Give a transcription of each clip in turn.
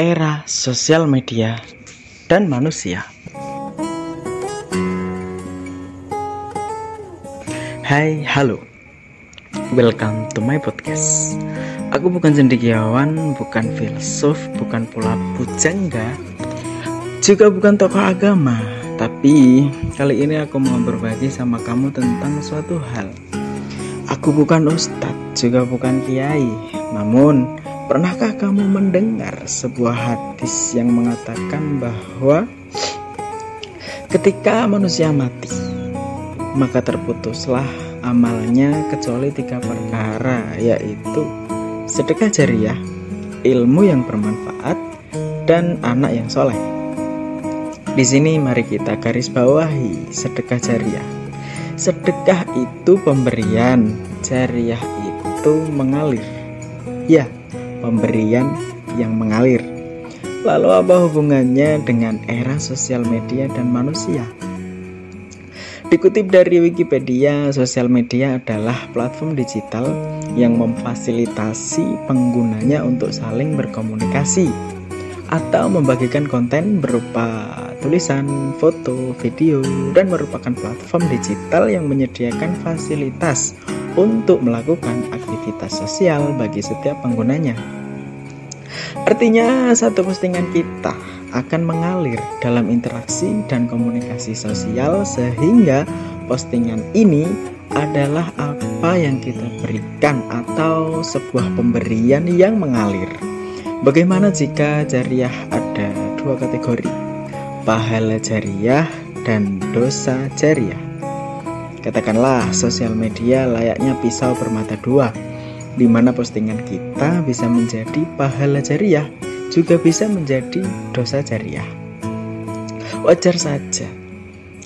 era sosial media dan manusia. Hai, halo. Welcome to my podcast. Aku bukan cendekiawan, bukan filsuf, bukan pula pujangga, juga bukan tokoh agama, tapi kali ini aku mau berbagi sama kamu tentang suatu hal. Aku bukan ustadz, juga bukan kiai, namun Pernahkah kamu mendengar sebuah hadis yang mengatakan bahwa ketika manusia mati, maka terputuslah amalnya kecuali tiga perkara, yaitu sedekah jariah, ilmu yang bermanfaat, dan anak yang soleh. Di sini mari kita garis bawahi sedekah jariah. Sedekah itu pemberian, jariah itu mengalir. Ya, pemberian yang mengalir. Lalu apa hubungannya dengan era sosial media dan manusia? Dikutip dari Wikipedia, sosial media adalah platform digital yang memfasilitasi penggunanya untuk saling berkomunikasi atau membagikan konten berupa tulisan, foto, video, dan merupakan platform digital yang menyediakan fasilitas untuk melakukan aktivitas sosial bagi setiap penggunanya. Artinya, satu postingan kita akan mengalir dalam interaksi dan komunikasi sosial, sehingga postingan ini adalah apa yang kita berikan, atau sebuah pemberian yang mengalir. Bagaimana jika jariah ada dua kategori, pahala jariah dan dosa jariah? Katakanlah sosial media layaknya pisau bermata dua, di mana postingan kita bisa menjadi pahala jariah, juga bisa menjadi dosa jariah. Wajar saja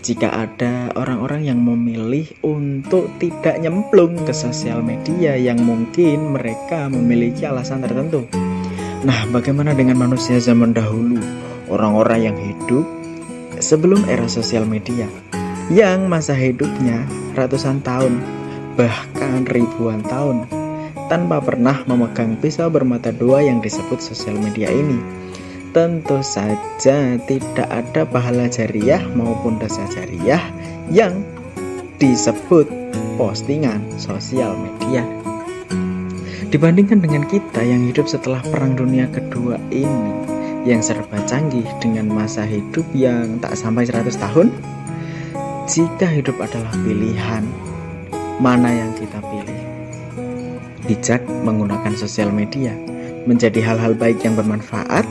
jika ada orang-orang yang memilih untuk tidak nyemplung ke sosial media yang mungkin mereka memiliki alasan tertentu. Nah, bagaimana dengan manusia zaman dahulu, orang-orang yang hidup sebelum era sosial media? Yang masa hidupnya ratusan tahun, bahkan ribuan tahun, tanpa pernah memegang pisau bermata dua yang disebut sosial media ini. Tentu saja tidak ada pahala jariah maupun dosa jariah yang disebut postingan sosial media. Dibandingkan dengan kita yang hidup setelah Perang Dunia Kedua ini, yang serba canggih dengan masa hidup yang tak sampai 100 tahun, jika hidup adalah pilihan, mana yang kita pilih? Bijak menggunakan sosial media menjadi hal-hal baik yang bermanfaat,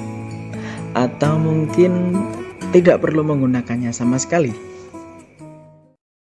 atau mungkin tidak perlu menggunakannya sama sekali.